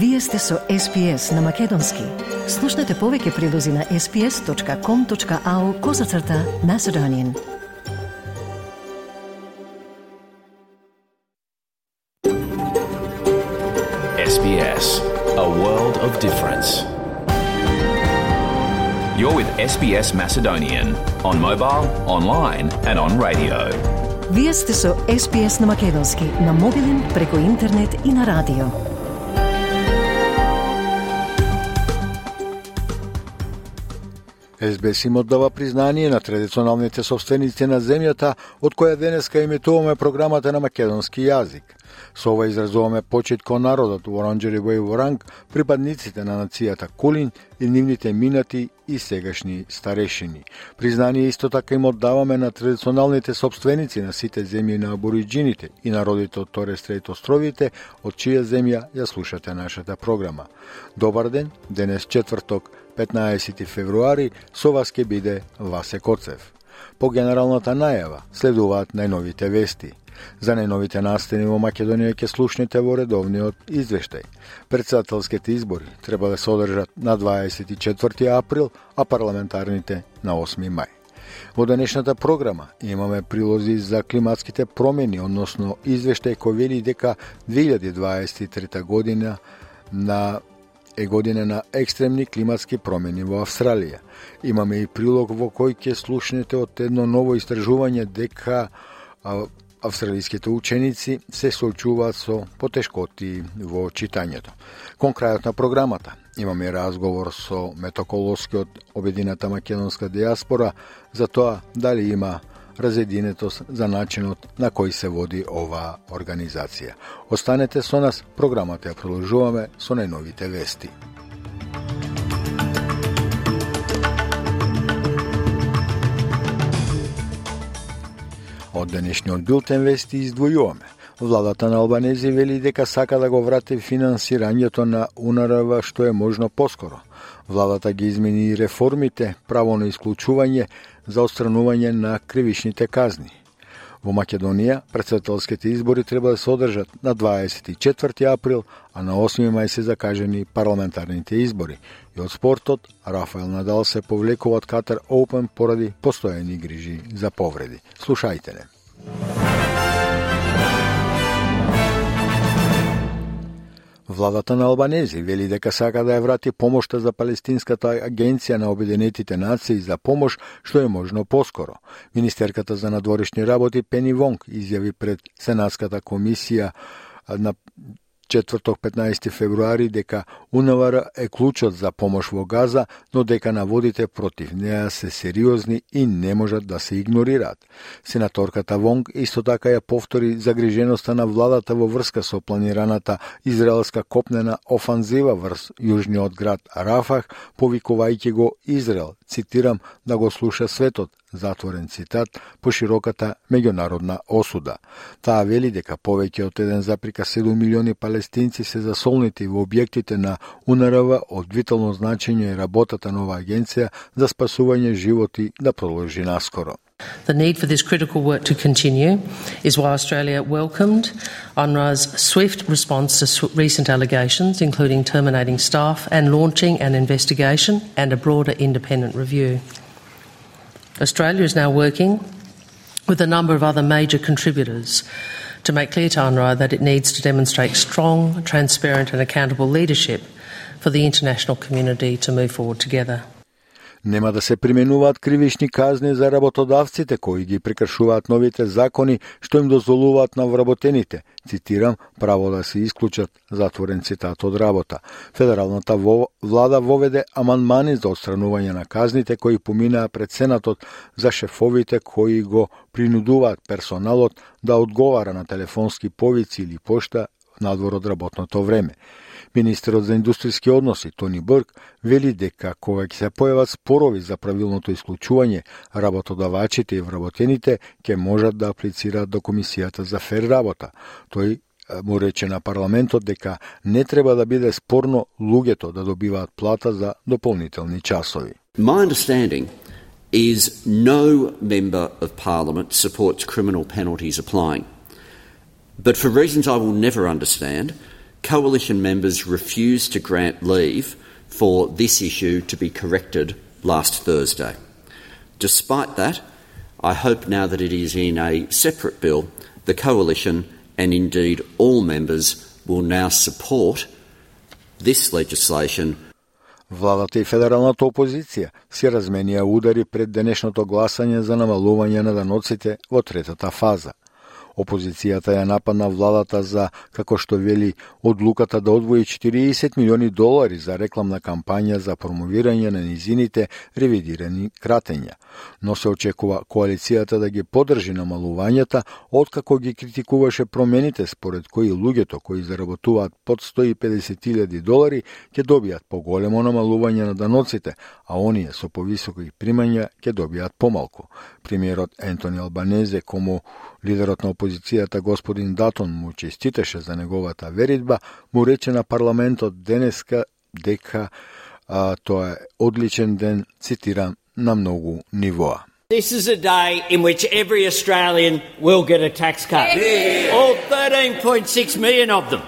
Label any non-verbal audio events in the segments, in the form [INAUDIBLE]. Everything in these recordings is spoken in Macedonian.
Вие сте со SPS на Македонски. Слушнете повеќе прилози на sps.com.au козацрта на Macedonian. SBS, a world of difference. You're with SBS Macedonian on mobile, online, and on radio. Вие сте со SPS на Македонски на мобилен, преку интернет и на радио. СБС им оддава признание на традиционалните собственици на земјата, од која денеска имитуваме програмата на македонски јазик. Со ова изразуваме почет кон народот во Оранджери Way Воранг, припадниците на нацијата Кулин и нивните минати и сегашни старешини. Признание исто така им оддаваме на традиционалните собственици на сите земји на абориджините и народите од Торе Стрейт островите, од чија земја ја слушате нашата програма. Добар ден, денес четврток, 15 февруари, со вас ке биде Васе Коцев. По генералната најава следуваат најновите вести. За најновите настани во Македонија ќе слушнете во редовниот извештај. Председателските избори треба да се одржат на 24 април, а парламентарните на 8 мај. Во денешната програма имаме прилози за климатските промени, односно извештај кој вели дека 2023 година на е година на екстремни климатски промени во Австралија. Имаме и прилог во кој ќе слушнете од едно ново истражување дека австралиските ученици се соочуваат со потешкоти во читањето. Кон крајот на програмата имаме разговор со метоколоскиот обедината македонска диаспора за тоа дали има разединетост за начинот на кој се води оваа организација. Останете со нас, програмата ја продолжуваме со најновите вести. Од денешниот билтен вести издвојуваме. Владата на Албанези вели дека сака да го врати финансирањето на УНРВ што е можно поскоро. Владата ги измени и реформите, право на исклучување за отстранување на кривишните казни. Во Македонија, председателските избори треба да се одржат на 24 април, а на 8 мај се закажени парламентарните избори. И од спортот, Рафаел Надал се повлекува од Катар Оупен поради постојани грижи за повреди. Слушајте не. Владата на Албанези вели дека сака да ја врати помошта за Палестинската агенција на Обединетите нации за помош што е можно поскоро. Министерката за надворешни работи Пени Вонг изјави пред Сенатската комисија на четврток 15 февруари дека УНВР е клучот за помош во Газа, но дека наводите против неа се сериозни и не можат да се игнорираат. Сенаторката Вонг исто така ја повтори загриженоста на владата во врска со планираната израелска копнена офанзива врз јужниот град Рафах, повикувајќи го Израел, цитирам, да го слуша светот, затворен цитат, по широката меѓународна осуда. Таа вели дека повеќе од 1,7 милиони палестинци се засолнити во објектите на УНРВ од витално значење е работата на оваа агенција за спасување животи да продолжи наскоро. The need for this critical work to continue is why Australia welcomed UNRWA's swift response to recent allegations, including terminating staff and launching an investigation and a broader independent review. Australia is now working with a number of other major contributors to make clear to UNRWA that it needs to demonstrate strong, transparent, and accountable leadership for the international community to move forward together. Нема да се применуваат кривишни казни за работодавците кои ги прекршуваат новите закони што им дозволуваат на вработените, цитирам, право да се исклучат, затворен цитат од работа. Федералната влада воведе аманмани за отстранување на казните кои поминаа пред Сенатот за шефовите кои го принудуваат персоналот да одговара на телефонски повици или пошта надвор од работното време. Министерот за индустријски односи Тони Брк вели дека кога ќе се појават спорови за правилното исклучување, работодавачите и вработените ќе можат да аплицираат до Комисијата за фер работа. Тој му рече на парламентот дека не треба да биде спорно луѓето да добиваат плата за дополнителни часови. My understanding is no member of parliament supports criminal penalties applying. But for reasons I will never understand, coalition members refused to grant leave for this issue to be corrected last Thursday. Despite that, I hope now that it is in a separate bill, the coalition and indeed all members will now support this legislation Владата и федералната опозиција си разменија удари пред денешното гласање за намалување на даноците во третата фаза. Опозицијата ја нападна владата за, како што вели, одлуката да одвои 40 милиони долари за рекламна кампања за промовирање на низините ревидирани кратења. Но се очекува коалицијата да ги подржи намалувањата, откако ги критикуваше промените според кои луѓето кои заработуваат под 150.000 долари ќе добијат поголемо намалување на даноците, а оние со повисоки примања ќе добијат помалку. Премиерот Ентони Албанезе, кому лидерот на опозицијата господин Датон му честитеше за неговата веридба, му рече на парламентот денеска дека а, тоа е одличен ден, цитирам, на многу нивоа. This is a day in which every Australian will get a tax cut. Yeah. All 13.6 million of them.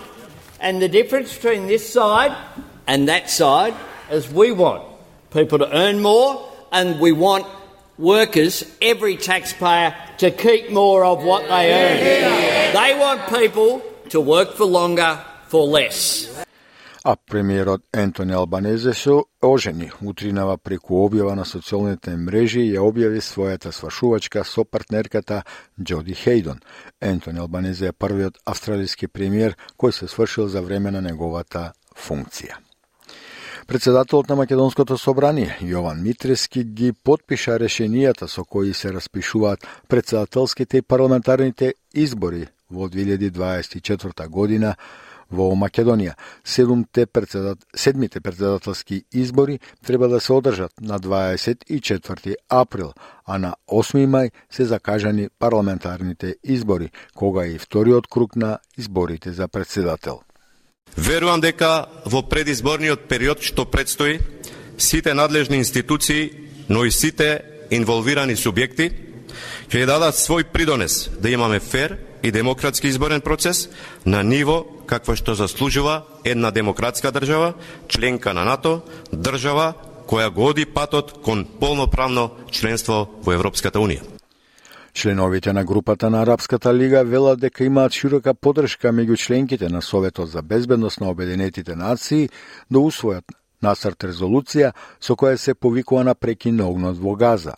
And the difference between this side and that side is we want people to earn more and we want workers, every taxpayer, to keep more of what they earn. They want people to work for longer for less. А премиерот Ентони Албанезе се ожени утринава преку објава на социјалните мрежи и ја објави својата свашувачка со партнерката Џоди Хейдон. Ентони Албанезе е првиот австралиски премиер кој се свршил за време на неговата функција. Председателот на Македонското собрание Јован Митрески ги подпиша решенијата со кои се распишуваат председателските и парламентарните избори во 2024 година во Македонија. Седумте председат... Седмите председателски избори треба да се одржат на 24 април, а на 8 мај се закажани парламентарните избори, кога и вториот круг на изборите за председател. Верувам дека во предизборниот период што предстои, сите надлежни институции, но и сите инволвирани субјекти ќе дадат свој придонес да имаме фер и демократски изборен процес на ниво какво што заслужува една демократска држава, членка на НАТО, држава која го оди патот кон полноправно членство во Европската Унија. Членовите на групата на Арабската лига велат дека имаат широка подршка меѓу членките на Советот за безбедност на Обединетите нации да усвојат насрт резолуција со која се повикува на прекин на огнот во Газа.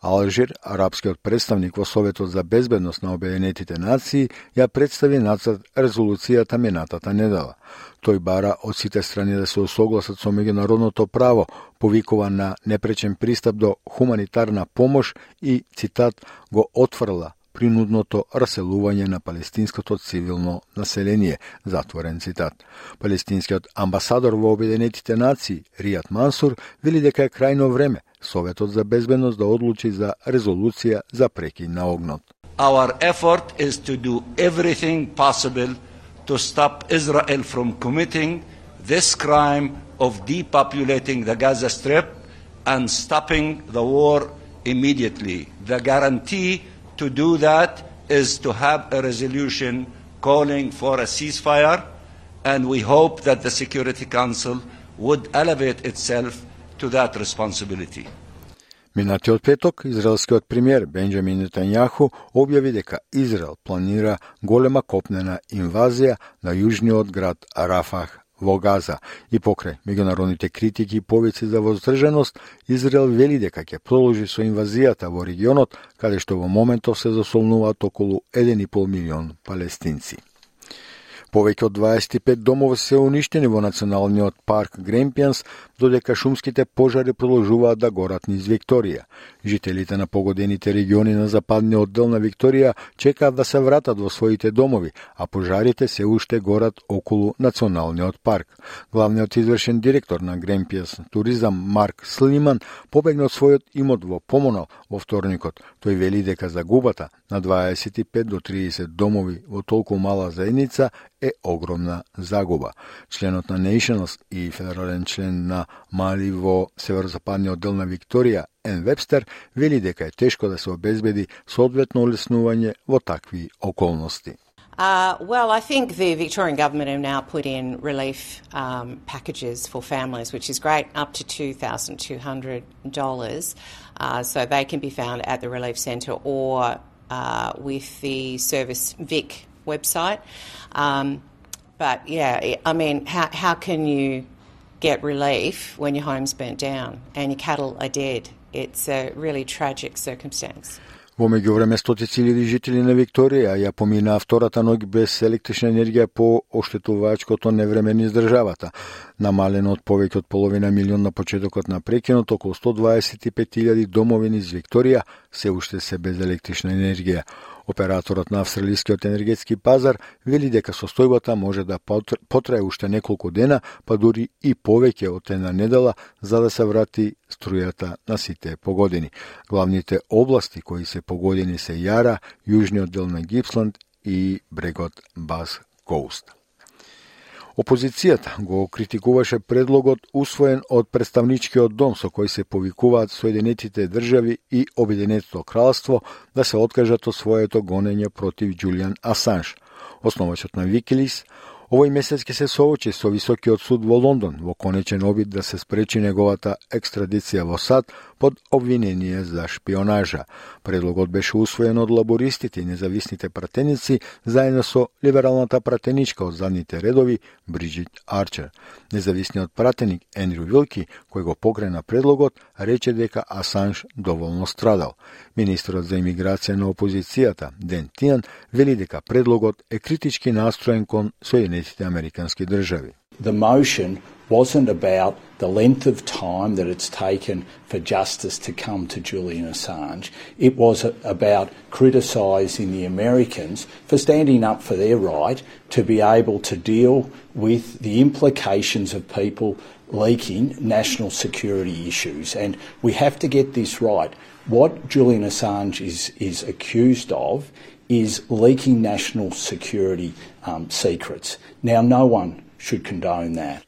Алжир, арапскиот представник во Советот за безбедност на Обединетите нации, ја представи нацрт резолуцијата минатата недела. Тој бара од сите страни да се усогласат со меѓународното право, повикува на непречен пристап до хуманитарна помош и, цитат, го отфрла принудното раселување на палестинското цивилно население, затворен цитат. Палестинскиот амбасадор во Обединетите нации, Ријат Мансур, вели дека е крајно време Советот за безбедност да одлучи за резолуција за прекин на огнот. Our effort is to do everything possible to stop Israel from committing this crime of depopulating the Gaza Strip and stopping the war immediately. The guarantee to do that is to have a resolution calling for a ceasefire, and we hope that the Security Council would elevate itself to that responsibility. Минатиот петок, израелскиот премиер Бенџамин Нетањаху објави дека Израел планира голема копнена инвазија на јужниот град Рафах во Газа и покрај меѓународните критики и повици за воздржаност, Израел вели дека ќе продолжи со инвазијата во регионот, каде што во моментов се засолнуваат околу 1,5 милион палестинци. Повеќе од 25 домови се уништени во националниот парк Гремпијанс, додека шумските пожари продолжуваат да горат низ Викторија. Жителите на погодените региони на западниот дел на Викторија чекаат да се вратат во своите домови, а пожарите се уште горат околу националниот парк. Главниот извршен директор на Гремпијанс туризам Марк Слиман побегна од својот имот во Помонал во вторникот. Тој вели дека загубата на 25 до 30 домови во толку мала заедница е огромна загуба. Членот на Nationals и федерален член на Мали во северозападниот дел на Викторија, Ен Вебстер, вели дека е тешко да се обезбеди соодветно олеснување во такви околности. Uh, well, I think the Victorian government have now put in relief um, packages for families, which is great, up to $2,200. Uh, so they can be found at the Relief Centre or uh, with the Service Vic website. Um, but yeah, I mean, how, how can you get relief when your home's burnt down and your cattle are dead? It's a really tragic circumstance. Во меѓувреме стотици илјади жители на Викторија ја поминаа втората ноќ без електрична енергија по оштетувачкото невреме низ државата. Намалено од повеќе од половина милион на почетокот на прекинот, околу 125.000 домови низ Викторија се уште се без електрична енергија. Операторот на австралискиот енергетски пазар вели дека состојбата може да потрае уште неколку дена, па дури и повеќе од една недела, за да се врати струјата на сите погодени. Главните области кои се погодени се Јара, јужниот дел на Гипсланд и брегот Бас Коуст. Опозицијата го критикуваше предлогот усвоен од представничкиот дом со кој се повикуваат Соединетите држави и Обединетото кралство да се откажат од своето гонење против Джулијан Асанж. Основачот на Викилис Овој месец ќе се соочи со Високиот суд во Лондон во конечен обид да се спречи неговата екстрадиција во САД под обвинение за шпионажа. Предлогот беше усвоен од лабористите и независните пратеници заедно со либералната пратеничка од задните редови Бриджит Арчер. Независниот пратеник Ендрю Вилки, кој го покрена предлогот, рече дека Асанж доволно страдал. Министрот за имиграција на опозицијата Ден Тиан вели дека предлогот е критички настроен кон Соединетите Американски држави. The motion wasn't about the length of time that it's taken for justice to come to Julian Assange. It was about criticising the Americans for standing up for their right to be able to deal with the implications of people leaking national security issues. And we have to get this right. What Julian Assange is, is accused of is leaking national security um, secrets. Now, no one should condone that.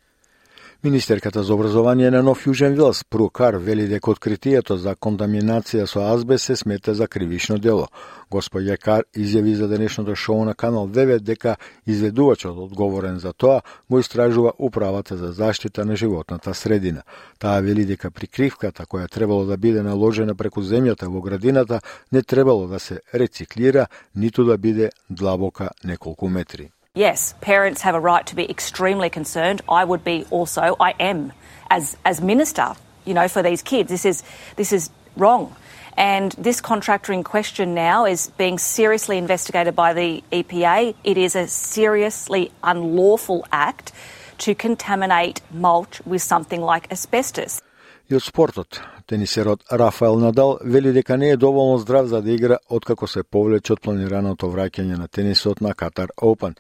Министерката за образование на Нов Јужен Вилс, Прукар, вели дека откритието за контаминација со азбест се смета за кривишно дело. Господја Кар изјави за денешното шоу на Канал 9 дека изведувачот одговорен за тоа го истражува управата за заштита на животната средина. Таа вели дека прикривката која требало да биде наложена преку земјата во градината не требало да се рециклира, ниту да биде длабока неколку метри. Yes, parents have a right to be extremely concerned. I would be also, I am, as, as minister, you know, for these kids. This is, this is wrong. And this contractor in question now is being seriously investigated by the EPA. It is a seriously unlawful act to contaminate mulch with something like asbestos. И од спортот, тенисерот Рафаел Надал вели дека не е доволно здрав за да игра откако се повлече од планираното враќање на тенисот на Катар Open.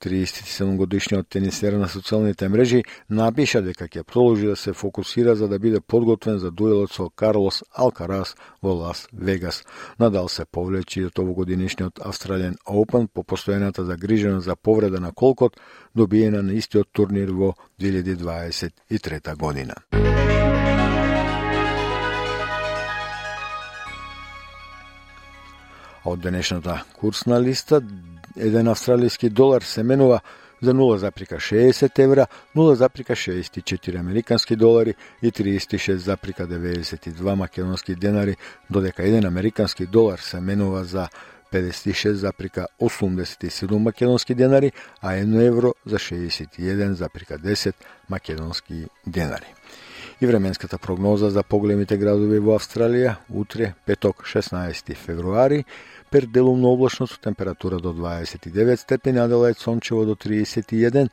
37 годишниот тенисер на социјалните мрежи напиша дека ќе продолжи да се фокусира за да биде подготвен за дуелот со Карлос Алкарас во Лас Вегас. Надал се повлече од овогодинишниот Австралијан Open по постојаната загриженост за повреда на колкот добиена на истиот турнир во 2023 година. Од денешната курсна листа, еден австралијски долар се менува за 0,60 евра, 0,64 американски долари и 36,92 македонски денари, додека еден американски долар се менува за 56,87 македонски денари, а 1 евро за 61,10 македонски денари. И временската прогноза за поголемите градови во Австралија. Утре, петок 16 февруари, Перделумно облачно со температура до 29 степени, Аделајд сончево до 31,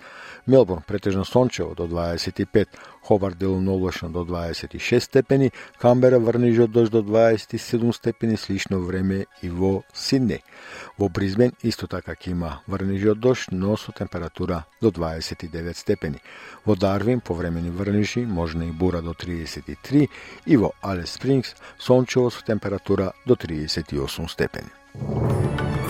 Мелбурн претежно сончево до 25, Хобар делумно облачно до 26 степени, Камбера врнижот од дожд до 27 степени, слично време и во Сиднеј. Во Бризбен исто така ќе има врнижот од дожд, но со температура до 29 степени. Во Дарвин повремени врнижи, можна и бура до 33 и во Алес Спрингс сончево со температура до 38 степени.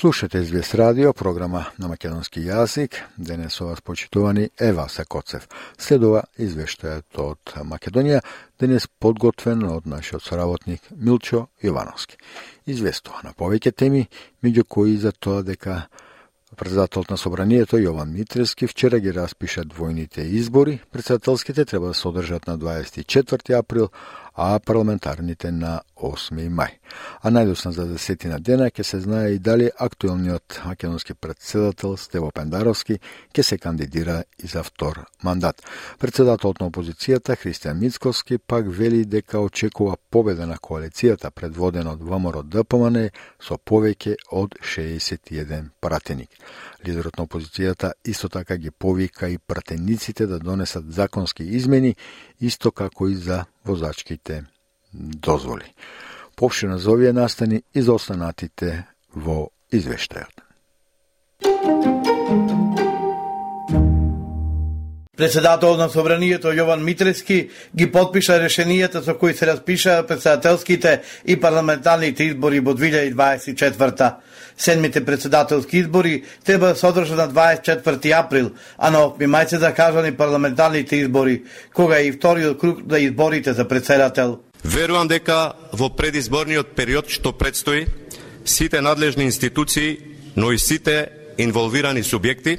Слушате Извест радио, програма на македонски јазик. Денес со вас почитувани Ева Сакоцев. Следува извештајот од Македонија, денес подготвен од нашиот соработник Милчо Јовановски. Известува на повеќе теми, меѓу кои за тоа дека Председателот на Собранието Јован Митрески вчера ги распиша двојните избори. Председателските треба да се одржат на 24 април, а парламентарните на 8 мај. А најдосна за десетина дена ќе се знае и дали актуелниот македонски председател Стево Пендаровски ќе се кандидира и за втор мандат. Председателот на опозицијата Христијан Мицковски пак вели дека очекува победа на коалицијата предводена од ВМРО ДПМН со повеќе од 61 пратеник. Лидерот на опозицијата исто така ги повика и пратениците да донесат законски измени, исто како и за возачките дозволи. Повшина за овие настани и за останатите во извештајот. Председател на Собранието Јован Митрески ги подпиша решенијата со кои се распиша председателските и парламентарните избори во 2024 Седмите председателски избори треба да се одржат на 24 април, а на 8 мај се закажани парламентарните избори, кога е и вториот круг на изборите за председател. Верувам дека во предизборниот период што предстои, сите надлежни институции, но и сите инволвирани субјекти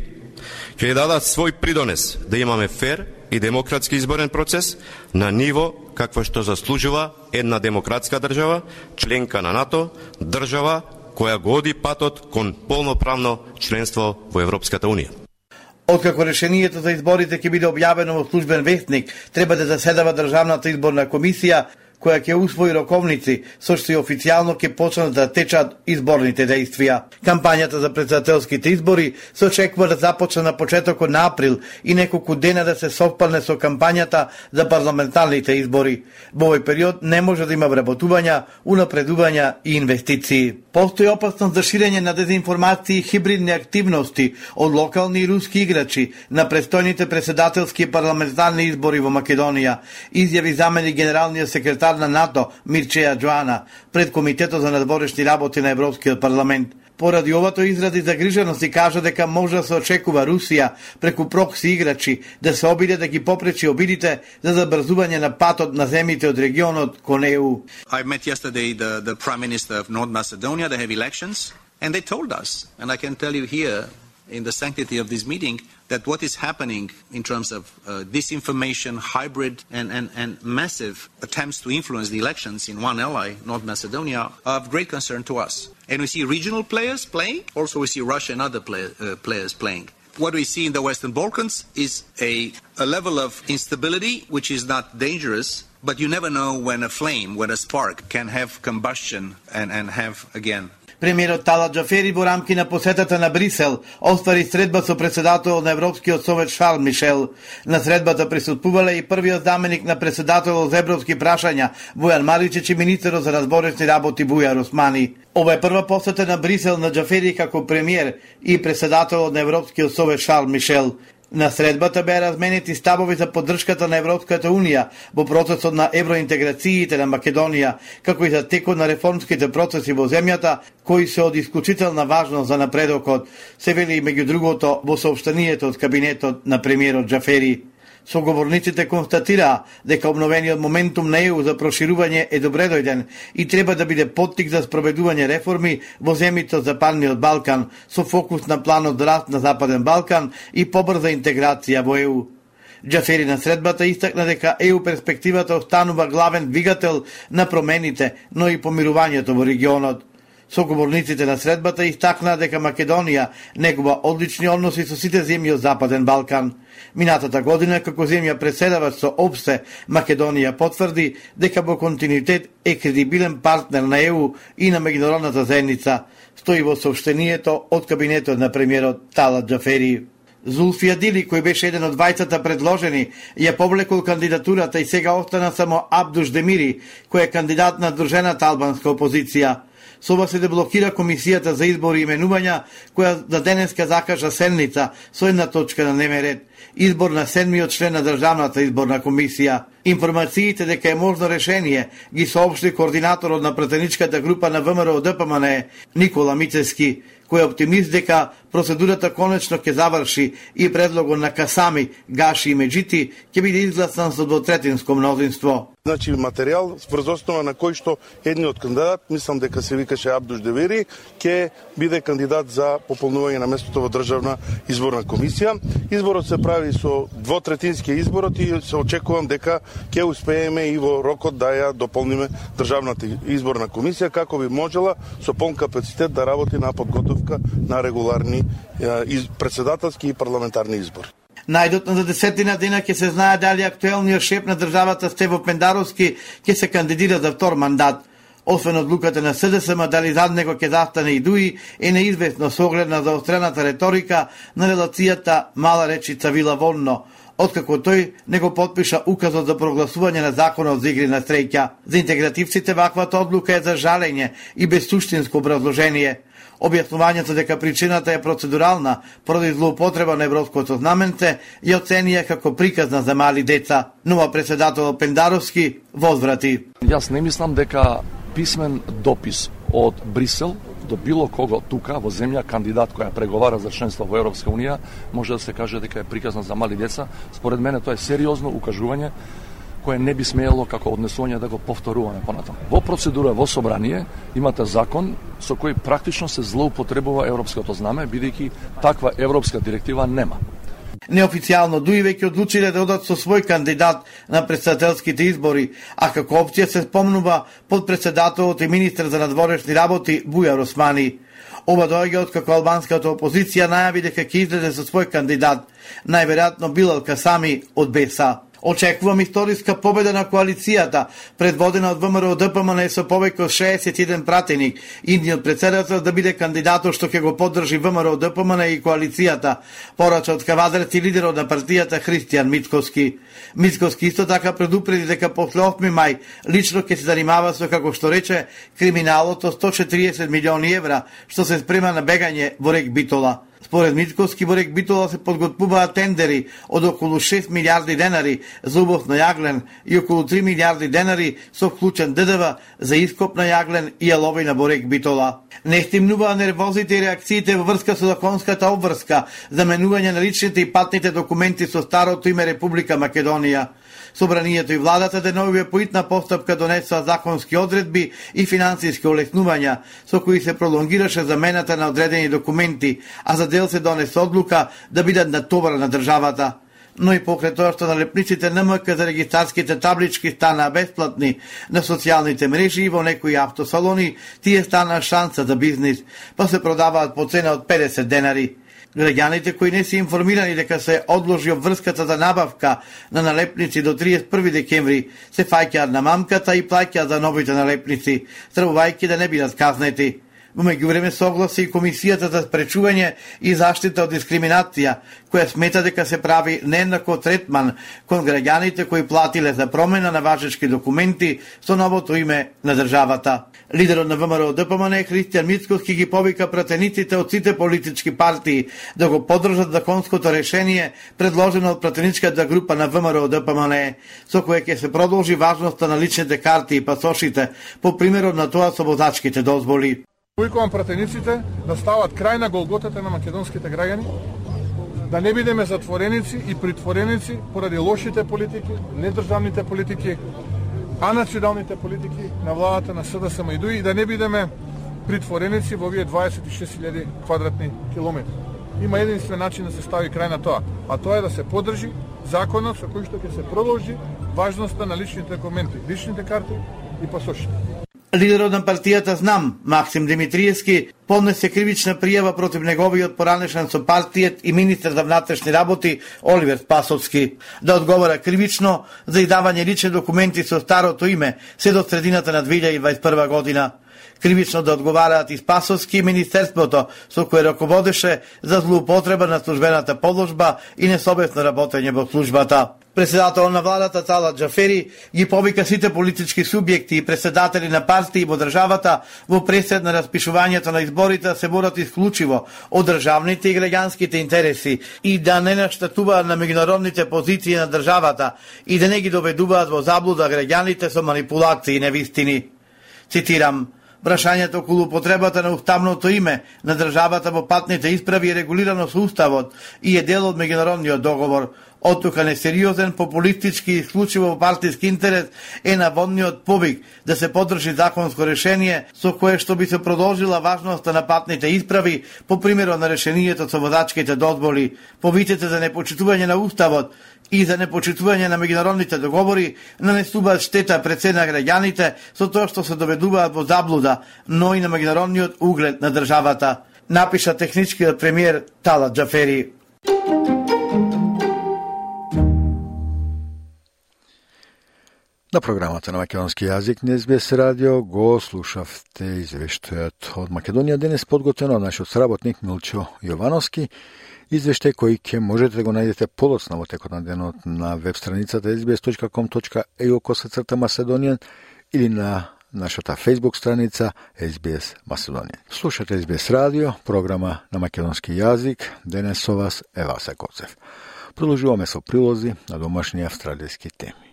ќе дадат свој придонес да имаме фер и демократски изборен процес на ниво каква што заслужува една демократска држава, членка на НАТО, држава која го оди патот кон полноправно членство во Европската Унија. Откако решението за изборите ќе биде објавено во службен вестник, треба да заседава Државната изборна комисија која ќе усвои роковници, со што и официјално ќе почнат да течат изборните действија. Кампањата за председателските избори се очекува да започне на почетокот на април и неколку дена да се совпадне со кампањата за парламентарните избори. Во овој период не може да има вработувања, унапредувања и инвестиции. Постои опасност за ширење на дезинформации и хибридни активности од локални и руски играчи на престојните председателски и парламентарни избори во Македонија, изјави замени генералниот секретар на НАТО Мирчеја Джоана пред Комитетот за надворешни работи на Европскиот парламент. Поради овато изрази загриженост и кажа дека може да се очекува Русија преку прокси играчи да се обиде да ги попречи обидите за забрзување на патот на земјите од регионот кон ЕУ. I met yesterday the, the Prime Minister of North Macedonia. They have elections and they told us, and I can tell you here in the sanctity of this meeting, that what is happening in terms of uh, disinformation, hybrid, and, and, and massive attempts to influence the elections in one ally, North Macedonia, are of great concern to us. And we see regional players playing, also we see Russia and other play, uh, players playing. What we see in the Western Balkans is a, a level of instability which is not dangerous, but you never know when a flame, when a spark can have combustion and, and have, again, Премиерот Тала Джафери во рамки на посетата на Брисел оствари средба со председател на Европскиот совет Шарл Мишел. На средбата присутствувале и првиот заменик на председател за европски прашања Војан Маричич и министерот за разборечни работи Бујар Османи. Ова е прва посета на Брисел на Джафери како премиер и председател на Европскиот совет Шарл Мишел. На средбата беа разменети ставови за поддршката на Европската Унија во процесот на евроинтеграциите на Македонија, како и за текот на реформските процеси во земјата, кои се од исклучителна важност за напредокот, се вели меѓу другото во сообщението од кабинетот на премиерот Джафери. Соговорниците констатираа дека обновениот моментум на ЕУ за проширување е добредојден и треба да биде поттик за спроведување реформи во земјите од Западниот Балкан со фокус на планот за раст на Западен Балкан и побрза интеграција во ЕУ. Джафери на средбата истакна дека ЕУ перспективата останува главен двигател на промените, но и помирувањето во регионот. Соговорниците на средбата истакнаа дека Македонија негува одлични односи со сите земји од Западен Балкан. Минатата година, како земја преседавач со обсе, Македонија потврди дека во континуитет е кредибилен партнер на ЕУ и на меѓународната заедница, стои во сообщението од кабинетот на премиерот Тала Джафери. Зулфија Дили, кој беше еден од двајцата предложени, ја повлекол кандидатурата и сега остана само Абдуш Демири, кој е кандидат на Дружената албанска опозиција. Соба се деблокира Комисијата за избори и именувања, која за денеска закажа седница со една точка на дневен ред избор на седмиот член на Државната изборна комисија. Информациите дека е можно решение ги соопшти координаторот на претеничката група на ВМРО ДПМН Никола Мицески, кој е оптимист дека процедурата конечно ќе заврши и предлогот на Касами, Гаши и Меджити ќе биде изгласан со двотретинско мнозинство. Значи материјал врз основа на кој што едниот кандидат, мислам дека се викаше Абдуш Девери, ќе биде кандидат за пополнување на местото во државна изборна комисија. Изборот се прави со двотретински изборот и се очекувам дека ќе успееме и во рокот да ја дополниме државната изборна комисија како би можела со полн капацитет да работи на подготовка на регуларни председателски и парламентарни избори. Најдотно за десетина дена ќе се знае дали актуелниот шеф на државата Стево Пендаровски ќе се кандидира за втор мандат. Освен одлуката на СДСМ дали зад него ќе застане и Дуи, е неизвестно со оглед на заострената реторика на релацијата Мала речица Вила Вонно, откако тој не го подпиша указот за прогласување на законот за игри на среќа. За интегративците ваквата одлука е за жалење и без суштинско образложение. Објаснувањето дека причината е процедурална поради злоупотреба на европското знаменце ја оценија како приказна за мали деца. Нова председател Пендаровски возврати. Јас не мислам дека писмен допис од Брисел до било кого тука во земја кандидат која преговара за членство во Европска унија може да се каже дека е приказна за мали деца. Според мене тоа е сериозно укажување кое не би смеело како однесување да го повторуваме понатаму. Во процедура во собрание имате закон со кој практично се злоупотребува европското знаме, бидејќи таква европска директива нема. Неофицијално Дуи веќе одлучиле да одат со свој кандидат на председателските избори, а како опција се спомнува подпредседателот и министр за надворешни работи Бујар Османи. Ова доаѓа од како албанската опозиција најави дека ќе излезе со свој кандидат, најверојатно Билал Касами од БЕСА. Очекувам историска победа на коалицијата, предводена од ВМРО ДПМН со повеќе од 61 пратеник. Индиот председател да биде кандидатот што ќе го поддржи ВМРО ДПМН и коалицијата, порача од Кавадрец и лидерот на партијата Христијан Митковски. Митковски исто така предупреди дека после 8 мај лично ќе се занимава со како што рече криминалот од 140 милиони евра што се спрема на бегање во рек Битола. Според Митковски борек Битола се подготвуваат тендери од околу 6 милиарди денари за убав на јаглен и околу 3 милиарди денари со вклучен ДДВ за ископ на јаглен и јалови на Борек Битола. Не стимнуваа нервозите и реакциите во врска со законската обврска за менување на личните и патните документи со старото име Република Македонија. Собранието и владата деновиве поитна постапка донесоа законски одредби и финансиски олеснувања со кои се пролонгираше замената на одредени документи, а за дел се донесе одлука да бидат на товар на државата но и покрај тоа што налепниците НМК за регистарските таблички станаа бесплатни на социјалните мрежи и во некои автосалони, тие станаа шанса за бизнис, па се продаваат по цена од 50 денари. Граѓаните кои не се информирани дека се одложи обврската за набавка на налепници до 31 декември, се фаќаат на мамката и плаќаат за новите налепници, требувајќи да не бидат казнети. Во меѓувреме согласи и Комисијата за спречување и заштита од дискриминација, која смета дека се прави нееднакво третман кон граѓаните кои платиле за промена на важечки документи со новото име на државата. Лидерот на ВМРО ДПМН Христијан Мицковски ги повика пратениците од сите политички партии да го поддржат законското решение предложено од пратеничката група на ВМРО ДПМН, со кое ќе се продолжи важноста на личните карти и пасошите, по примерот на тоа со возачките дозволи. Повикувам пратениците да стават крај на голготата на македонските граѓани, да не бидеме затвореници и притвореници поради лошите политики, недржавните политики, а националните политики на владата на СДСМ и ДУИ, да не бидеме притвореници во овие 26.000 квадратни километри. Има единствен начин да се стави крај на тоа, а тоа е да се подржи законот со кој што ќе се продолжи важноста на личните документи, личните карти и пасошите. Лидерот на партијата Знам, Максим Димитриевски, поднесе кривична пријава против неговиот поранешен со партијет и министер за внатрешни работи Оливер Спасовски да одговара кривично за издавање лични документи со старото име се до средината на 2021 година. Кривично да одговараат и Спасовски и Министерството со кое раководеше за злоупотреба на службената положба и несобесно работење во службата. Председател на владата Тала Джафери ги повика сите политички субјекти и председатели на партии во државата во пресед на распишувањето на изборите да се борат исклучиво од државните и граѓанските интереси и да не наштатуваат на меѓународните позиции на државата и да не ги доведуваат во заблуда граѓаните со манипулации и невистини. Цитирам, Прашањето околу потребата на уставното име на државата во патните исправи е регулирано со уставот и е дел од меѓународниот договор. Од тука несериозен, популистички и исклучиво партиски интерес е наводниот повик да се подржи законско решение со кое што би се продолжила важноста на патните исправи по примерот на решението со водачките дозволи, повиците за непочитување на уставот и за непочитување на меѓународните договори нанесуваат штета пред се на граѓаните со тоа што се доведуваат во заблуда, но и на меѓународниот углед на државата, напиша техничкиот премиер Тала Джафери. На програмата на македонски јазик на СБС радио го слушавте извештајот од Македонија денес подготвено од нашиот сработник Милчо Јовановски Извештај кој ќе можете да го најдете полосно во текот на денот на веб страницата sbs.com.eu косацрта Macedonian или на нашата Facebook страница SBS Macedonian. Слушате SBS радио, програма на македонски јазик. Денес со вас е Васе Коцев. Продолжуваме со прилози на домашни австралијски теми.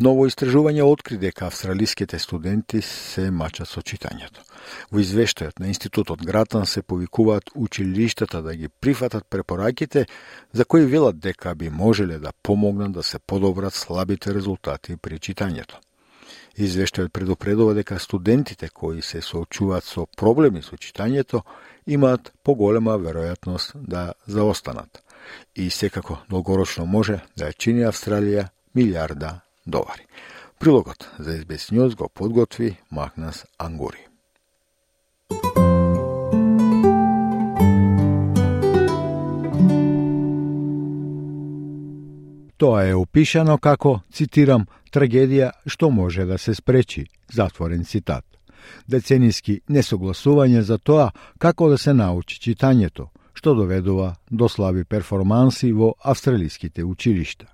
Ново истражување откри дека австралиските студенти се мачат со читањето. Во извештајот на Институтот Гратан се повикуваат училиштата да ги прифатат препораките за кои велат дека би можеле да помогнат да се подобрат слабите резултати при читањето. Извештајот предупредува дека студентите кои се соочуваат со проблеми со читањето имаат поголема веројатност да заостанат и секако долгорочно може да ја чини Австралија милиарда долари. Прилогот за SBS News го подготви Магнас Ангури. Тоа е опишано како, цитирам, трагедија што може да се спречи, затворен цитат. Децениски несогласување за тоа како да се научи читањето, што доведува до слаби перформанси во австралиските училишта.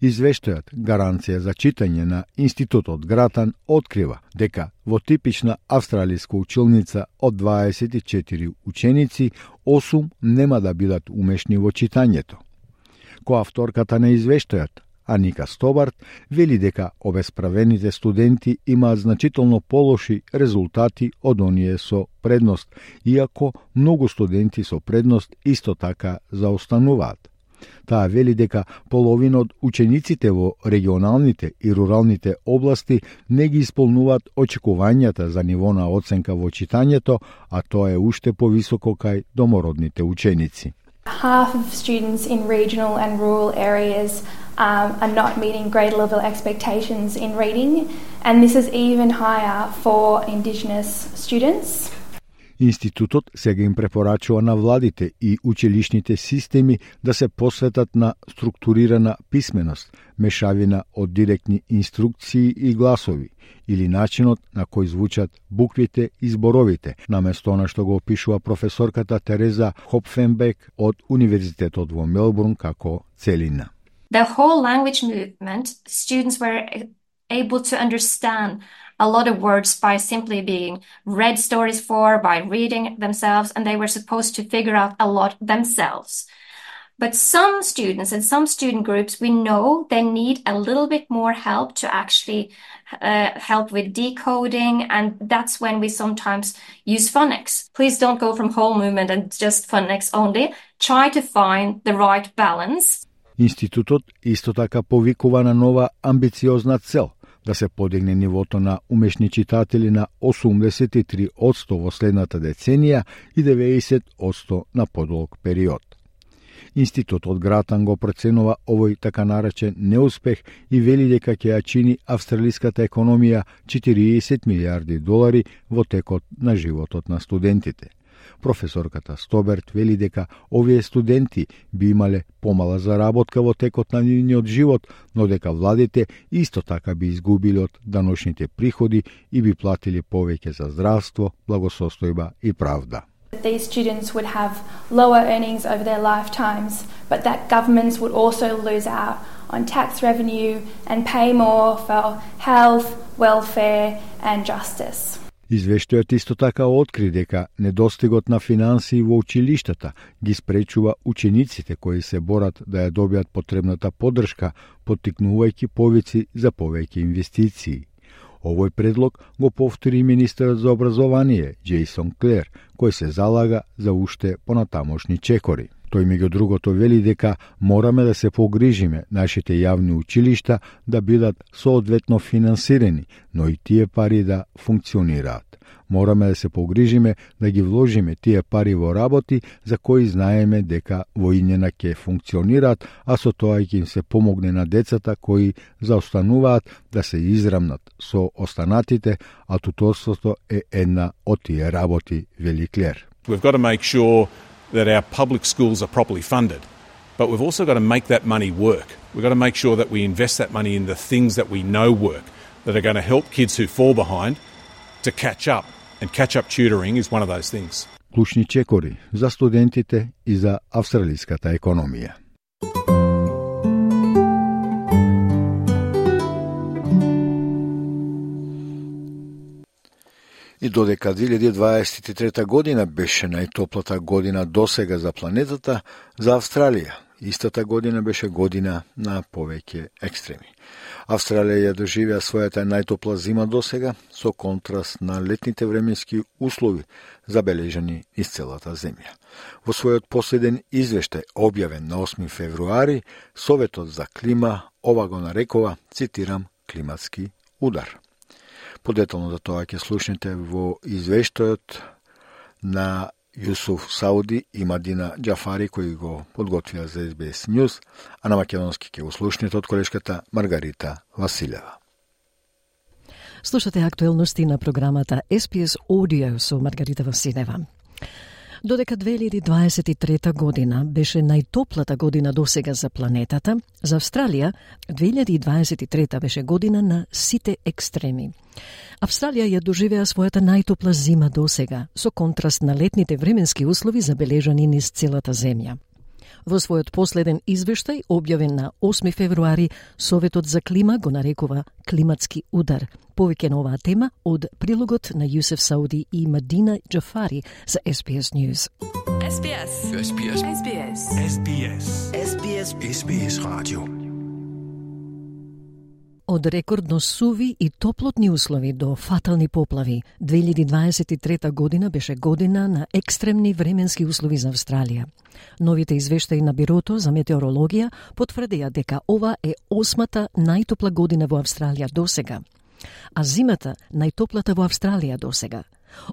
Извештајот Гаранција за читање на Институтот Гратан открива дека во типична австралиска училница од 24 ученици, 8 нема да бидат умешни во читањето. Коавторката на извештајот, Аника Стобарт, вели дека обесправените студенти имаат значително полоши резултати од оние со предност, иако многу студенти со предност исто така заостануваат. Таа вели дека половина од учениците во регионалните и руралните области не ги исполнуваат очекувањата за ниво на оценка во читањето, а тоа е уште повисоко кај домородните ученици. Half of students in regional and rural areas um, are not meeting grade level expectations in reading, and this is even higher for Indigenous students. Институтот сега им препорачува на владите и училишните системи да се посветат на структурирана писменост, мешавина од директни инструкции и гласови, или начинот на кој звучат буквите и зборовите, наместо на што го опишува професорката Тереза Хопфенбек од Универзитетот во Мелбурн како целина. The whole language movement, students were able to understand a lot of words by simply being read stories for, by reading themselves, and they were supposed to figure out a lot themselves. But some students and some student groups, we know they need a little bit more help to actually uh, help with decoding, and that's when we sometimes use phonics. Please don't go from whole movement and just phonics only. Try to find the right balance. Институтот исто така повикува на нова амбициозна цел – да се подигне нивото на умешни читатели на 83% во следната деценија и 90% на подолг период. Институтот Гратан го проценува овој така наречен неуспех и вели дека ќе ја чини австралиската економија 40 милиарди долари во текот на животот на студентите. Професорката Стоберт вели дека овие студенти би имале помала заработка во текот на нивниот живот, но дека владите исто така би изгубили од даношните приходи и би платили повеќе за здравство, благосостојба и правда. These students would have lower earnings over their lifetimes, but that governments would also lose out on tax revenue and pay more for health, welfare, and justice. Извештајот исто така откри дека недостигот на финансии во училиштата ги спречува учениците кои се борат да ја добијат потребната поддршка, поттикнувајќи повици за повеќе инвестиции. Овој предлог го повтори министерот за образование Джейсон Клер, кој се залага за уште понатамошни чекори. Тој меѓу другото вели дека мораме да се погрижиме нашите јавни училишта да бидат соодветно финансирани, но и тие пари да функционираат. Мораме да се погрижиме да ги вложиме тие пари во работи за кои знаеме дека во ќе функционираат, а со тоа ќе им се помогне на децата кои заостануваат да се израмнат со останатите, а туторството е една од тие работи, вели Клер. We've got to make sure that our public schools are properly funded. But we've also got to make that money work. We've got to make sure that we invest that money in the things that we know work, that are going to help kids who fall behind to catch up. And catch up tutoring is one of those things. Клучни чекори за студентите и за австралиската економија. И додека 2023 година беше најтоплата година досега за планетата, за Австралија истата година беше година на повеќе екстреми. Австралија ја доживеа својата најтопла зима досега со контраст на летните временски услови забележани из целата земја. Во својот последен извештај објавен на 8 февруари, Советот за клима ова го нарекува, цитирам, климатски удар. Подетално за тоа ќе слушнете во извештајот на Јусуф Сауди и Мадина Джафари кои го подготвија за SBS News, а на македонски ќе го слушнете од колешката Маргарита Василева. Слушате актуелности на програмата SPS Audio со Маргарита Василева. Додека 2023 година беше најтоплата година досега за планетата, за Австралија 2023 беше година на сите екстреми. Австралија ја доживеа својата најтопла зима досега, со контраст на летните временски услови забележани низ целата земја. Во својот последен извештај, објавен на 8 февруари, Советот за клима го нарекува климатски удар. Повеќе на оваа тема од прилогот на Јусеф Сауди и Мадина Джафари за SBS News. SBS. SBS. SBS. SBS. SBS. SBS Radio. Од рекордно суви и топлотни услови до фатални поплави, 2023 година беше година на екстремни временски услови за Австралија. Новите извештаи на Бирото за метеорологија потврдија дека ова е осмата најтопла година во Австралија досега, а зимата најтоплата во Австралија досега.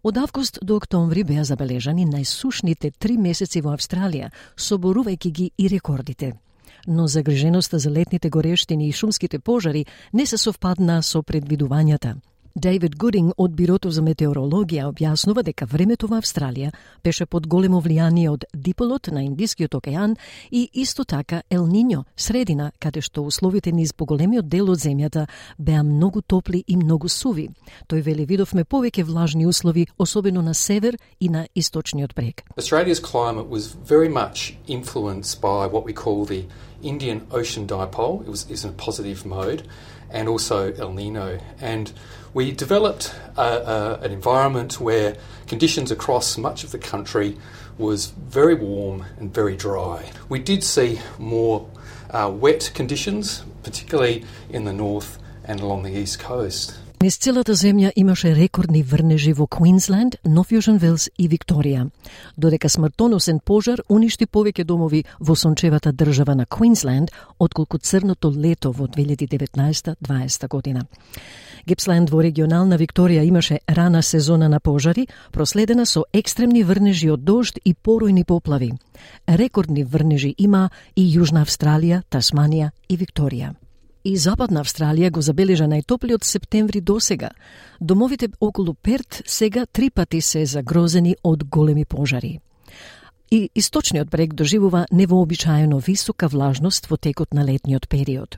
Од август до октомври беа забележани најсушните три месеци во Австралија, соборувајќи ги и рекордите – но загриженоста за летните горештини и шумските пожари не се совпадна со предвидувањата. Дейвид Гудинг од Бирото за метеорологија објаснува дека времето во Австралија беше под големо влијание од диполот на Индискиот океан и исто така Ел Ниньо, средина каде што условите низ поголемиот дел од земјата беа многу топли и многу суви. Тој вели видовме повеќе влажни услови, особено на север и на источниот брег. Australia's climate was very much influenced by what we call the Indian Ocean Dipole. It was is in a positive mode, and also El Nino. And we developed an environment where conditions across much of the country was very warm and very dry. We did see more uh, wet conditions, particularly in the north and along the east coast. Низ целата земја имаше рекордни врнежи во Квинсленд, Нов Јужен Велс и Викторија. Додека смртоносен пожар уништи повеќе домови во сончевата држава на Квинсленд, отколку црното лето во 2019-20 година. Гипсленд во регионална Викторија имаше рана сезона на пожари, проследена со екстремни врнежи од дожд и поројни поплави. Рекордни врнежи има и Јужна Австралија, Тасманија и Викторија и Западна Австралија го забележа најтоплиот септември досега. Домовите околу Перт сега три пати се загрозени од големи пожари. И источниот брег доживува невообичаено висока влажност во текот на летниот период.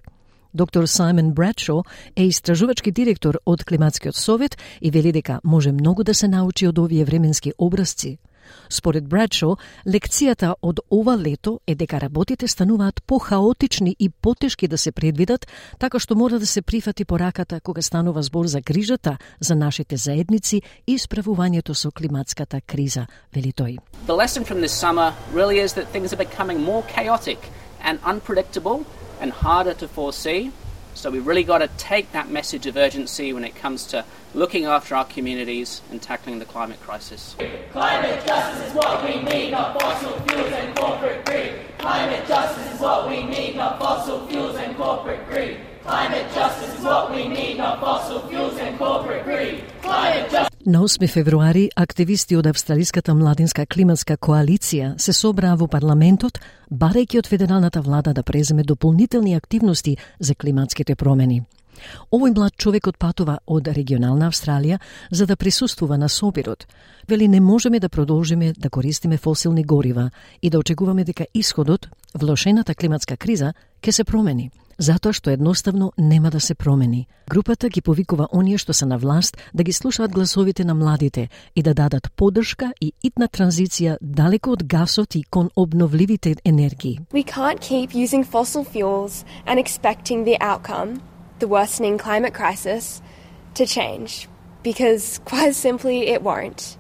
Доктор Саймон Брадшо е истражувачки директор од Климатскиот совет и вели дека може многу да се научи од овие временски образци – Според Брадшо, лекцијата од ова лето е дека работите стануваат похаотични и потешки да се предвидат, така што мора да се прифати пораката кога станува збор за грижата за нашите заедници и справувањето со климатската криза, вели тој. The lesson from this summer really is that things are becoming more chaotic and unpredictable and harder to foresee. So we've really got to take that message of urgency when it comes to looking after our communities and tackling the climate crisis. Climate justice is what we need, not fossil fuels and corporate greed. Climate justice is what we need, not fossil fuels and corporate greed. Climate justice is what we need, not fossil fuels and corporate greed. Climate justice На 8 февруари, активисти од Австралиската младинска климатска коалиција се собраа во парламентот, барајќи од федералната влада да преземе дополнителни активности за климатските промени. Овој млад човек отпатува од регионална Австралија за да присуствува на собирот. Вели не можеме да продолжиме да користиме фосилни горива и да очекуваме дека исходот, влошената климатска криза, ќе се промени затоа што едноставно нема да се промени. Групата ги повикува оние што се на власт да ги слушаат гласовите на младите и да дадат поддршка и итна транзиција далеко од гасот и кон обновливите енергии. We can't keep using fossil fuels and expecting the outcome, the worsening climate crisis, to change because [LAUGHS] quite simply it won't.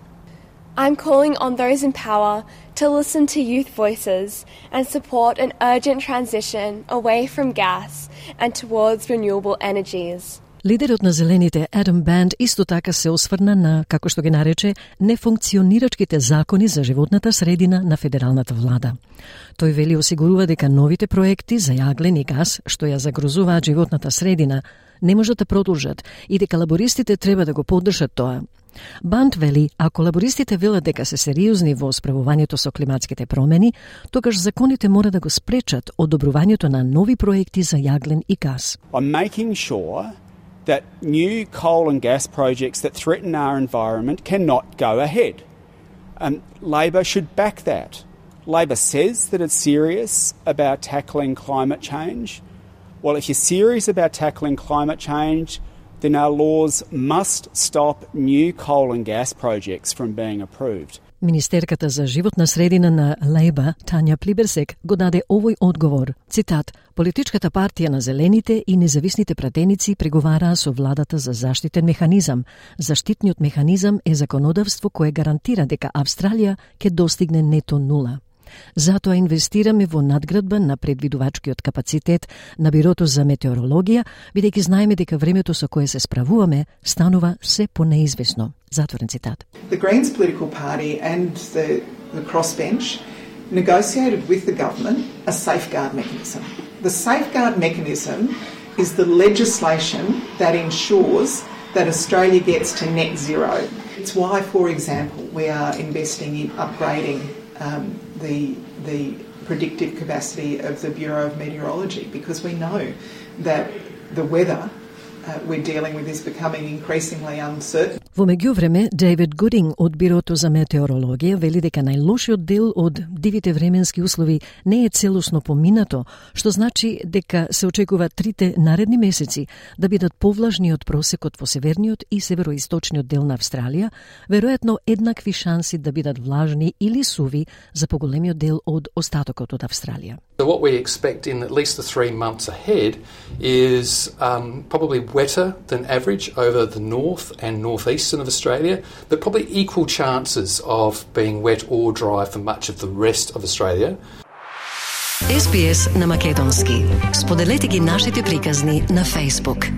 I'm calling on those in power to listen to youth voices and support an urgent transition away from gas and towards renewable energies. Лидерот на Зелените Адам Банд исто така се осврна на, како што ги нарече, нефункционирачките закони за животната средина на федералната влада. Тој вели осигурува дека новите проекти за јаглен и газ, што ја загрозуваат животната средина, не можат да продолжат и дека лабористите треба да го поддржат тоа. Бант вели, ако лабористите велат дека се сериозни во справувањето со климатските промени, тогаш законите мора да го спречат одобрувањето на нови проекти за јаглен и газ. I'm making sure that new coal and gas projects that threaten our environment cannot go ahead. And Labor should back that. Labor says that it's serious about tackling climate change. Well, if you're serious about tackling climate change, then our laws must stop new coal and gas projects from being approved. Министерката за животна средина на Лейба, Тања Плиберсек, го даде овој одговор. Цитат, Политичката партија на Зелените и независните пратеници преговараа со владата за заштитен механизам. Заштитниот механизам е законодавство кое гарантира дека Австралија ќе достигне нето нула. Затоа инвестираме во надградба на предвидувачкиот капацитет на Бирото за метеорологија, бидејќи знаеме дека времето со кое се справуваме станува се понеизвесно. Затворен цитат. The Greens political party and the, the crossbench negotiated with the government a safeguard mechanism. The safeguard mechanism is the legislation that ensures that Australia gets to net zero. It's why, for example, we are investing in upgrading um, the, the predictive capacity of the Bureau of Meteorology because we know that the weather Uh, we're dealing with is becoming increasingly uncertain. Во меѓувреме, Дейвид Гудинг од Бирото за метеорологија вели дека најлошиот дел од дивите временски услови не е целосно поминато, што значи дека се очекува трите наредни месеци да бидат повлажни од просекот во северниот и североисточниот дел на Австралија, веројатно еднакви шанси да бидат влажни или суви за поголемиот дел од остатокот од Австралија. So what we expect in at least the three months ahead is um, probably wetter than average over the north and northeastern of Australia, but probably equal chances of being wet or dry for much of the rest of Australia. SBS на Македонски. Споделете ги нашите приказни на Facebook.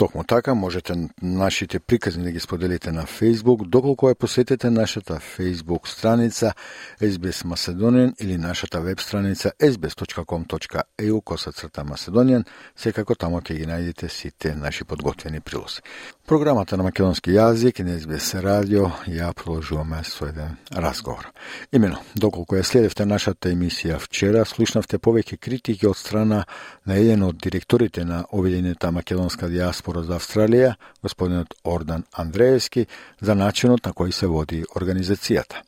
Токму така можете нашите приказни да ги споделите на Facebook, доколку ја посетите нашата Facebook страница SBS Macedonian или нашата веб страница sbs.com.eu косацрта Macedonian, секако тамо ќе ги најдете сите наши подготвени прилози. Програмата на македонски јазик и на СБС радио ја продолжуваме со еден разговор. Имено, доколку ја следевте нашата емисија вчера, слушнавте повеќе критики од страна на еден од директорите на Обединета македонска диаспора за Австралија, господинот Ордан Андреевски, за начинот на кој се води организацијата.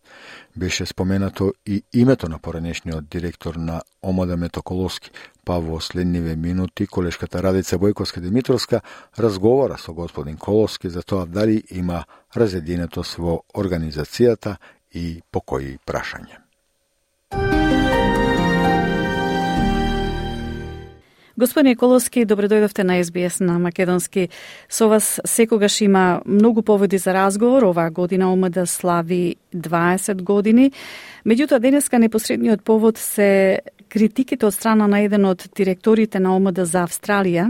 Беше споменато и името на поранешниот директор на Омада Метоколовски, па во следниве минути колешката Радица Бојковска Димитровска разговара со господин Коловски за тоа дали има разединетост во организацијата и по кои прашања. Господине Еколовски, добре дојдовте на СБС на Македонски. Со вас секогаш има многу поводи за разговор. Оваа година ОМД слави 20 години. Меѓутоа, денеска непосредниот повод се критиките од страна на еден од директорите на ОМД за Австралија,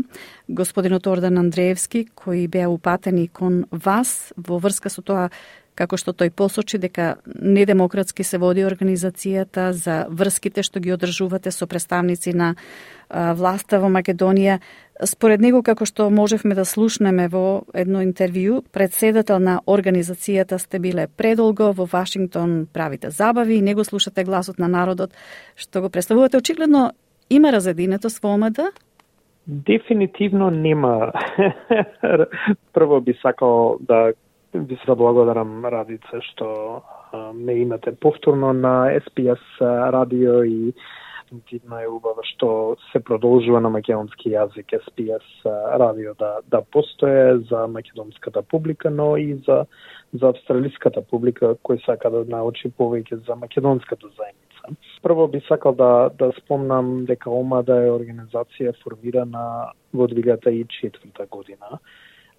господинот Ордан Андреевски, кои беа упатени кон вас во врска со тоа како што тој посочи дека недемократски се води организацијата за врските што ги одржувате со представници на власта во Македонија. Според него, како што можевме да слушнеме во едно интервју, председател на организацијата сте биле предолго во Вашингтон, правите забави и него слушате гласот на народот, што го представувате. Очигледно има разединетост во ОМД? Дефинитивно нема. [LAUGHS] Прво би сакал да ви се да благодарам Радице што ме имате повторно на SPS радио и дефинитивно е убаво што се продолжува на македонски јазик SPS радио да да постое за македонската публика, но и за за австралиската публика кој сака да научи повеќе за македонската заедница. Прво би сакал да да спомнам дека ОМАДА е организација формирана во 2004 година.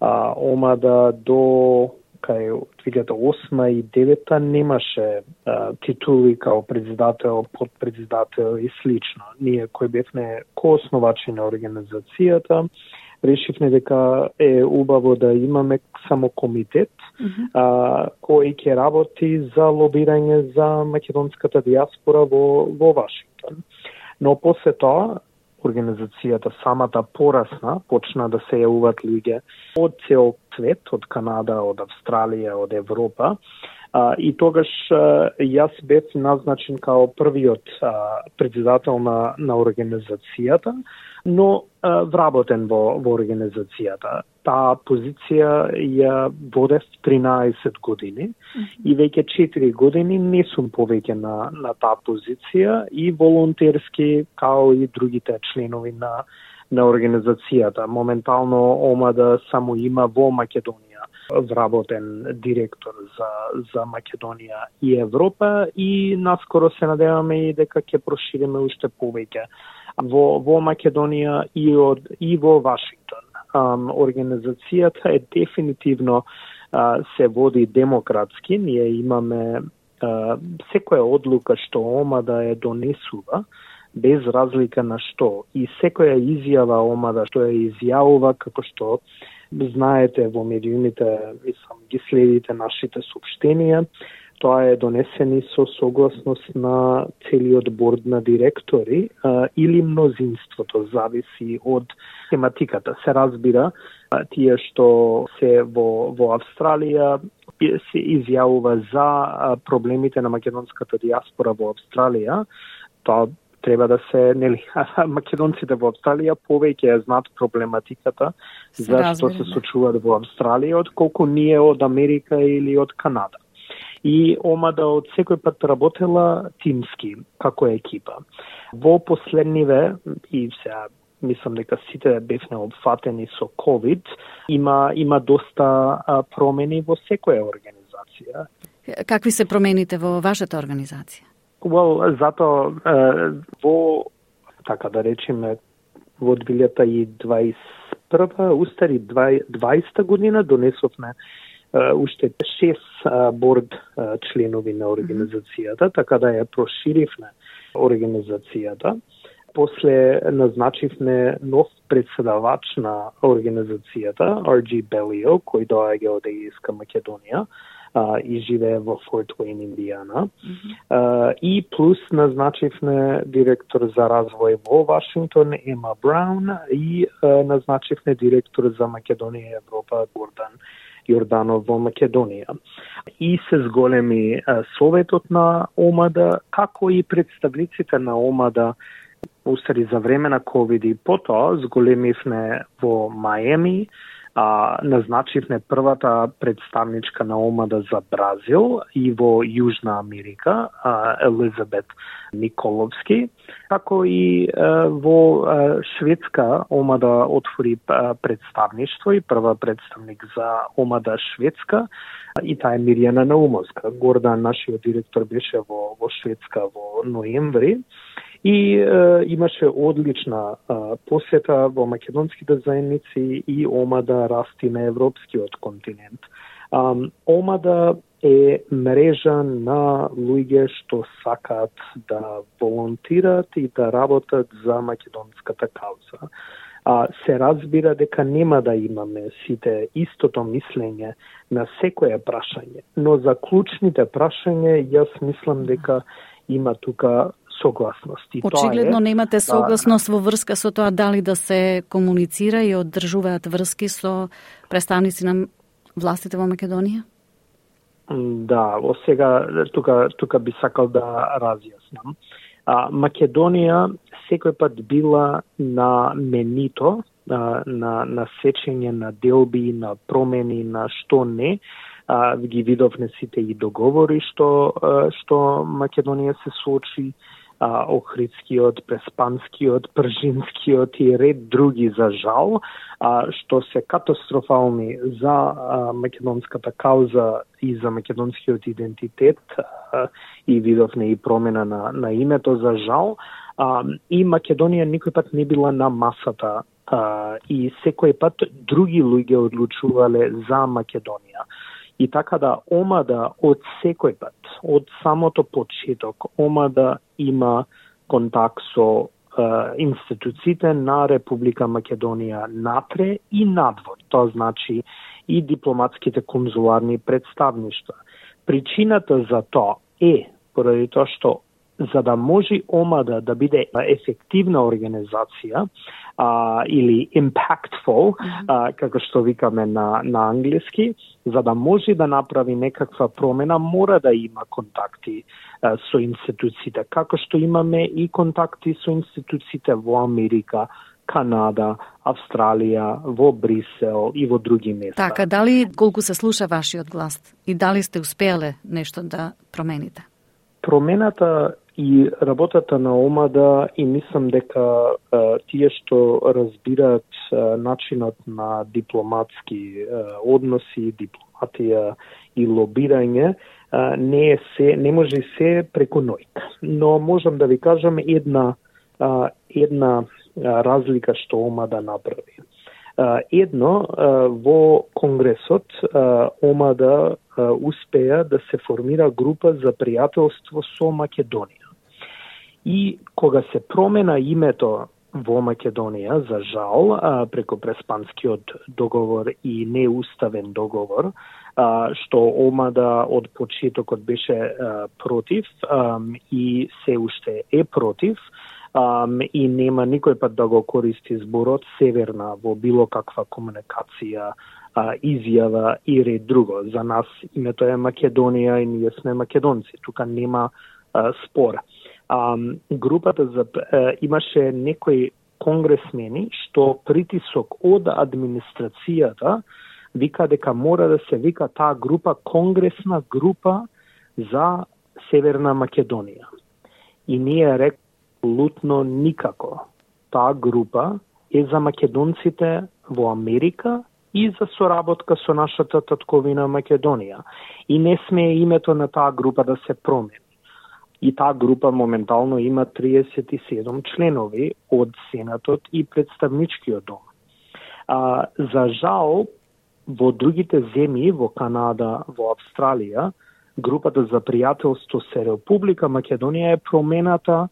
А, ОМАДА до кај 2008 и 2009 немаше а, титули као председател, подпредседател и слично. Ние кои бевме коосновачи на организацијата, решивме дека е убаво да имаме само комитет mm -hmm. а, кој ќе работи за лобирање за македонската диаспора во, во Вашингтон. Но после тоа организацијата самата порасна, почна да се јавуваат луѓе од цел свет, од Канада, од Австралија, од Европа. А, и тогаш а, јас бев назначен као првиот а, председател на, на организацијата, но вработен во, во организацијата таа позиција ја водев 13 години mm -hmm. и веќе 4 години не сум повеќе на, на таа позиција и волонтерски као и другите членови на, на организацијата. Моментално ОМАДА само има во Македонија вработен директор за, за Македонија и Европа и наскоро се надеваме и дека ќе прошириме уште повеќе во, во Македонија и, од, и во Вашингтон um, организацијата е дефинитивно uh, се води демократски. Ние имаме uh, секоја одлука што ОМА да е донесува, без разлика на што. И секоја изјава ОМА да што ја изјавува, како што знаете во медиумите, мислам, ги следите нашите сообщенија, тоа е донесени со согласност на целиот борд на директори а, или мнозинството, зависи од тематиката. Се разбира, а, тие што се во, во Австралија се изјавува за а, проблемите на македонската диаспора во Австралија, тоа треба да се, нели, [LAUGHS] македонците во Австралија повеќе ја знаат проблематиката зашто се сочуваат во Австралија отколку ние од Америка или од Канада и омада од секој пат работела тимски, како екипа. Во последниве, и сега мислам дека сите бевме обфатени со COVID, има, има доста промени во секоја организација. Какви се промените во вашата организација? Well, зато во, така да речеме, во 2021 устари 20 година донесовме уште шест борд членови на организацијата, така да ја проширивме организацијата. После назначивме нов председавач на организацијата, RG Белио, кој доаѓа од Егиска Македонија а, и живее во Форт Уейн, Индијана. Mm -hmm. и плюс назначивме директор за развој во Вашингтон, Ема Браун, и а, назначивме директор за Македонија и Европа, Гордан Јорданов во Македонија. И се зголеми Советот на ОМАДА, како и представниците на ОМАДА устари за време на ковид и потоа зголемивме во Маеми, а, назначивме првата представничка на ОМАДА за Бразил и во Јужна Америка, а, Елизабет Николовски, како и а, во а, Шведска ОМАДА отвори а, представништво и прва представник за ОМАДА Шведска и таа е Мирјана Наумовска. Гордан, нашиот директор, беше во, во Шведска во ноември И е, имаше одлична е, посета во македонските заедници и омада да расти на европскиот континент. Um, омада е мрежа на луѓе што сакаат да волонтират и да работат за македонската кауза. А, се разбира дека нема да имаме сите истото мислење на секое прашање, но за клучните прашања јас мислам дека има тука согласност. И Очигледно тоа е, немате согласност во врска со тоа дали да се комуницира и одржуваат врски со представници на властите во Македонија? Да, во сега тука тука би сакал да разјаснам. А, Македонија секој пат била на менито, на, на, на сечење на делби, на промени, на што не, а, ги видовме сите и договори што што Македонија се соочи а, Охридскиот, Преспанскиот, Пржинскиот и ред други за жал, а, што се катастрофални за а, македонската кауза и за македонскиот идентитет а, и видовне и промена на, на името за жал. А, и Македонија никој пат не била на масата а, и секој пат други луѓе одлучувале за Македонија. И така да омада од секој пат, од самото почеток, омада има контакт со е, институциите на Република Македонија натре и надвор. Тоа значи и дипломатските конзуларни представништва. Причината за тоа е поради тоа што за да може омада да биде ефективна организација, а, или impactful, а, како што викаме на, на англиски, за да може да направи некаква промена, мора да има контакти а, со институциите, како што имаме и контакти со институциите во Америка, Канада, Австралија, во Брисел и во други места. Така, дали колку се слуша вашиот глас и дали сте успеале нешто да промените? Промената и работата на омада и мислам дека а, тие што разбираат а, начинот на дипломатски а, односи, дипломатија и лобирање, а, не е се не може се преку ноќ. Но можам да ви кажам една а, една а, разлика што омада направи. Едно, во Конгресот омада успеа да се формира група за пријателство со Македонија. И кога се промена името во Македонија, за жал, преко Преспанскиот договор и неуставен договор, што Омада од почетокот беше против и се уште е против, и нема никој пат да го користи зборот Северна во било каква комуникација, изјава и ред друго. За нас името е Македонија и ние сме македонци. Тука нема спор а, групата за а, имаше некои конгресмени што притисок од администрацијата вика дека мора да се вика таа група конгресна група за Северна Македонија. И ние рек лутно никако. Таа група е за македонците во Америка и за соработка со нашата татковина Македонија. И не сме името на таа група да се промени и таа група моментално има 37 членови од Сенатот и Представничкиот дом. А, за жал, во другите земји, во Канада, во Австралија, групата за пријателство со Република Македонија е промената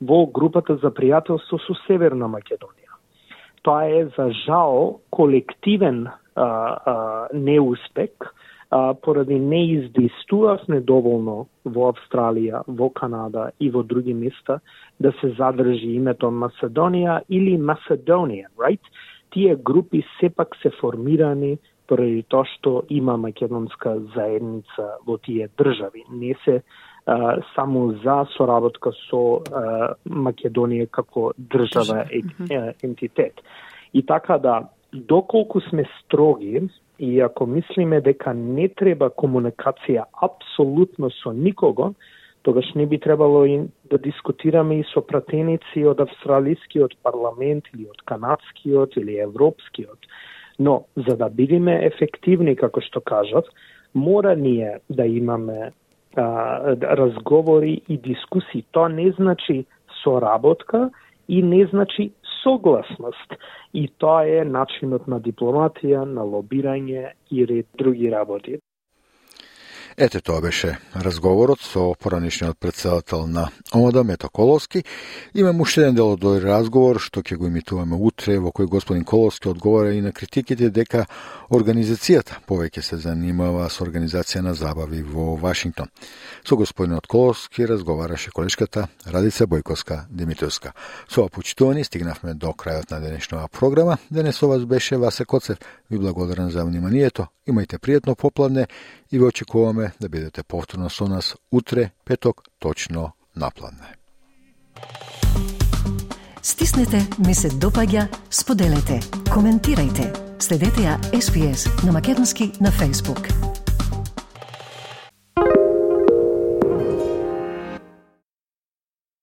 во групата за пријателство со Северна Македонија. Тоа е за жал колективен а, а, неуспех а, поради не издействувавме доволно во Австралија, во Канада и во други места да се задржи името Македонија или Macedonian, right? Тие групи сепак се формирани поради тоа што има македонска заедница во тие држави. Не се а, само за соработка со а, Македонија како држава е, ентитет. И така да, доколку сме строги И ако мислиме дека не треба комуникација апсолутно со никого, тогаш не би требало и да дискутираме и со пратеници од австралискиот парламент или од канадскиот или европскиот. Но за да бидеме ефективни, како што кажав, мора ние да имаме а, разговори и дискусии. Тоа не значи соработка и не значи согласност и тоа е начинот на дипломатија, на лобирање и ред други работи. Ете тоа беше разговорот со поранишниот председател на ОМАДА Мето Коловски. Имам уште еден дел од овој разговор што ќе го имитуваме утре во кој господин Коловски одговара и на критиките дека организацијата повеќе се занимава со организација на забави во Вашингтон. Со господинот Коловски разговараше колешката Радица Бојковска Димитровска. Со ова почитувани стигнавме до крајот на денешната програма. Денес со вас беше Васе Коцев. Ви благодарам за вниманието. Имајте пријатно попладне и ве очекуваме да бидете повторно со нас утре, петок, точно напладне. Стиснете, ми се допаѓа, споделете, коментирајте. Следете ја SPS на Македонски на Facebook.